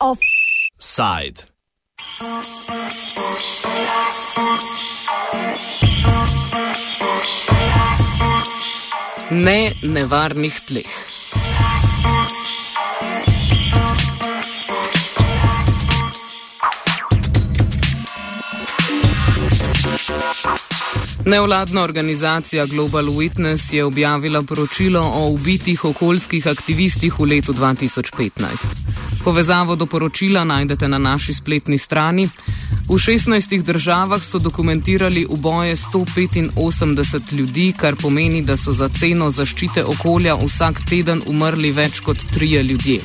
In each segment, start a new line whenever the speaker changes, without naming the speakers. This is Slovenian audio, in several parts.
Offside.
Ne nevarnih tleh. Nevladna organizacija Global Witness je objavila poročilo o ubitih okoljskih aktivistih v letu 2015. Povezavo do poročila najdete na naši spletni strani. V 16 državah so dokumentirali uboje 185 ljudi, kar pomeni, da so za ceno zaščite okolja vsak teden umrli več kot trije ljudje.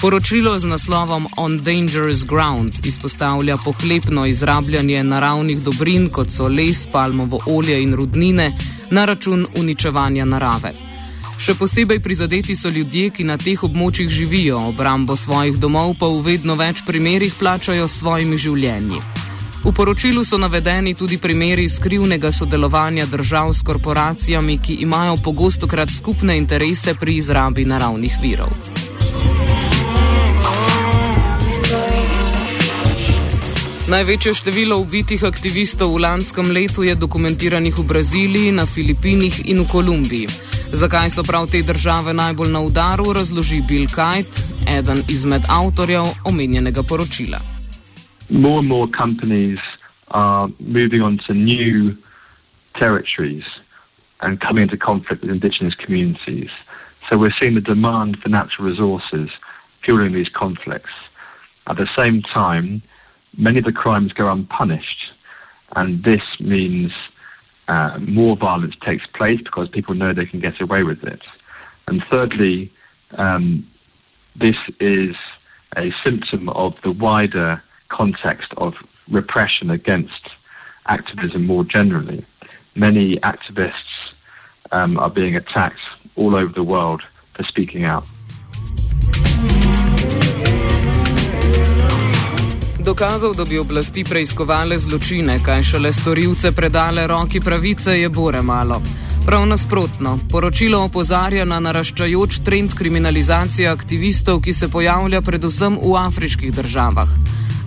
Poročilo z naslovom On Dangerous Ground izpostavlja pohlepno izrabljanje naravnih dobrin, kot so les, palmovo olje in rudnine, na račun uničevanja narave. Še posebej prizadeti so ljudje, ki na teh območjih živijo, obrambo svojih domov pa v vedno več primerjih plačajo s svojimi življenji. V poročilu so navedeni tudi primeri skrivnega sodelovanja držav s korporacijami, ki imajo pogosto krat skupne interese pri izrabi naravnih virov. Največje število ubitih aktivistov v lanskem letu je dokumentiranih v Braziliji, na Filipinih in v Kolumbiji. Zakaj so prav te države najbolj na udaru, razloži Bill Kite, eden izmed avtorjev omenjenega poročila.
More and more companies are moving on to new territories and coming into conflict with indigenous communities. So we're seeing the demand for natural resources fueling these conflicts. At the same time, many of the crimes go unpunished, and this means uh, more violence takes place because people know they can get away with it. And thirdly, um, this is a symptom of the wider context of repression against activism more generally. Many activists um, are being attacked all over the world for speaking out.
Dokazov, da bi oblasti preiskovale zločine, kaj šele storilce predale roki pravice, je bore malo. Prav nasprotno, poročilo opozarja na naraščajoč trend kriminalizacije aktivistov, ki se pojavlja predvsem v afriških državah.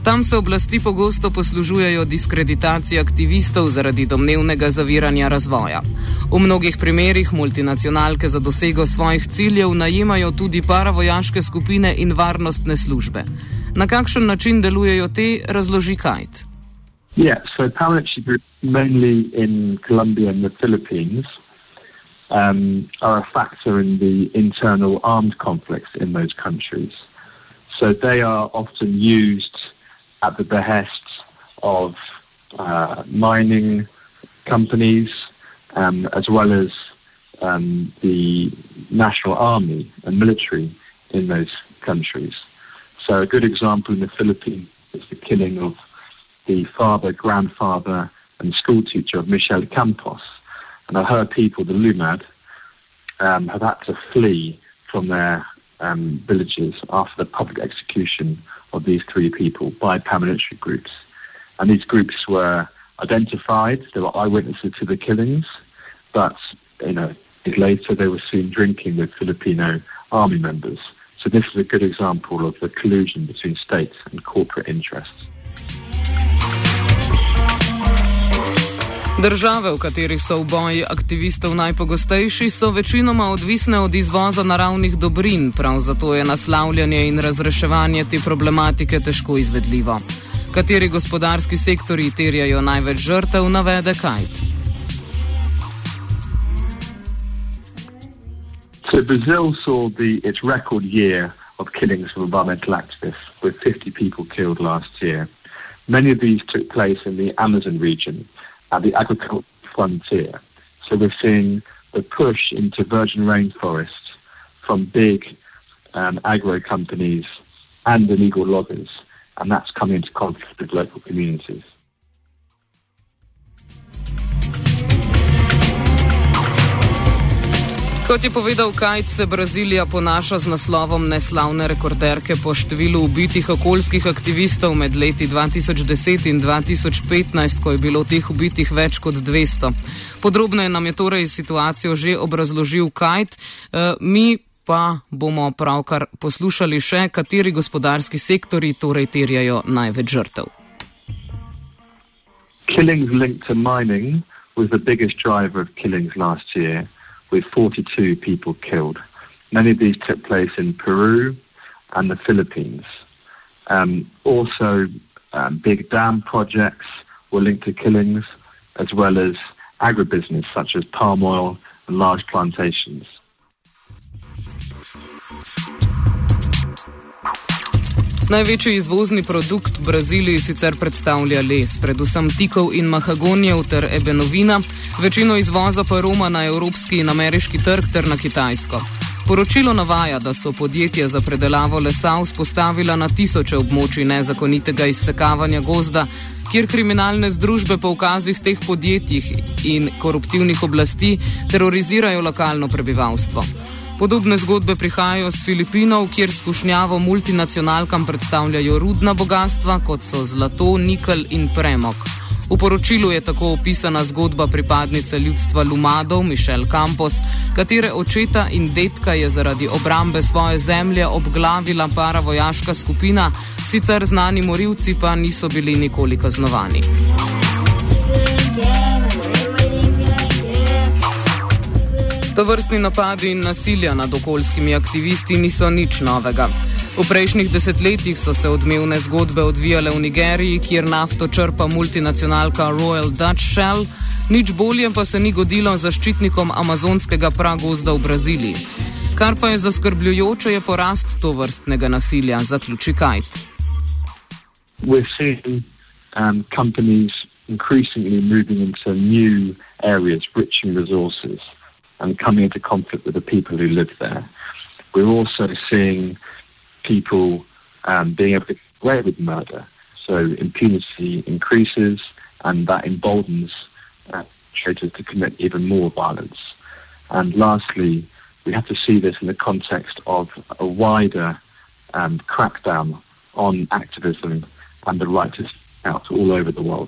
Tam se oblasti pogosto poslužujejo diskreditacije aktivistov zaradi domnevnega zaviranja razvoja. V mnogih primerjih multinacionalke za dosego svojih ciljev najemajo tudi paravojaške skupine in varnostne službe. Na kakšen način delujejo te, razloži Kajt.
Yeah, so paramilitary groups, mainly in Colombia and the Philippines, um, are a factor in the internal armed conflicts in those countries. So they are often used at the behest of uh, mining companies, um, as well as um, the national army and military in those countries. So a good example in the Philippines is the killing of the father, grandfather, and school teacher of Michelle Campos. And I heard people, the Lumad, um, have had to flee from their um, villages after the public execution of these three people by paramilitary groups. And these groups were identified. There were eyewitnesses to the killings, but you know, later they were seen drinking with Filipino army members. So this is a good example of the collusion between state and corporate interests.
Države, v katerih so uboji aktivistov najpogostejši, so večinoma odvisne od izvoza naravnih dobrin, prav zato je naslavljanje in razreševanje te problematike težko izvedljivo. Kateri gospodarski sektori terjajo največ žrtev, navede Kajt.
So Brazil saw the, its record year of killings of environmental activists, with 50 people killed last year. Many of these took place in the Amazon region at the agricultural frontier. So we're seeing the push into virgin rainforests from big um, agro companies and illegal loggers, and that's coming into conflict with local communities.
Kot je povedal Kajt, se Brazilija ponaša z naslovom neslavne rekorderke po številu ubitih okoljskih aktivistov med leti 2010 in 2015, ko je bilo teh ubitih več kot 200. Podrobneje nam je torej situacijo že obrazložil Kajt. E, mi pa bomo pravkar poslušali še, kateri gospodarski sektori torej terjajo največ žrtev.
Killings linked to mining was the biggest driver of killings last year. With 42 people killed. Many of these took place in Peru and the Philippines. Um, also, um, big dam projects were linked to killings, as well as agribusiness such as palm oil and large plantations.
Največji izvozni produkt v Braziliji sicer predstavlja les, predvsem tikov in mahagonijev ter ebenovina, večino izvoza pa Roma na evropski in ameriški trg ter na Kitajsko. Poročilo navaja, da so podjetja za predelavo lesa vzpostavila na tisoče območij nezakonitega izsekavanja gozda, kjer kriminalne združbe po ukazih teh podjetjih in koruptivnih oblasti terorizirajo lokalno prebivalstvo. Podobne zgodbe prihajajo z Filipinov, kjer skušnjavo multinacionalkam predstavljajo rudna bogatstva, kot so zlato, nikel in premog. V poročilu je tako opisana zgodba pripadnice ljudstva Lumadov, Mišel Campos, katere očeta in detka je zaradi obrambe svoje zemlje obglavila paravojaška skupina, sicer znani morilci pa niso bili nikoli kaznovani. To vrstni napadi in nasilja nad okoljskimi aktivisti niso nič novega. V prejšnjih desetletjih so se odmevne zgodbe odvijale v Nigeriji, kjer nafto črpa multinacionalka Royal Dutch Shell, nič bolje pa se ni godilo zaščitnikom amazonskega pragozda v Braziliji. Kar pa je zaskrbljujoče, je porast to vrstnega nasilja, zaključi Kajt.
Um, companies increasingly moving into new areas, rich in resources. And coming into conflict with the people who live there. We're also seeing people um, being able to get away with murder. So impunity increases, and that emboldens uh, traitors to commit even more violence. And lastly, we have to see this in the context of a wider um, crackdown on activism and the right to out all over the world.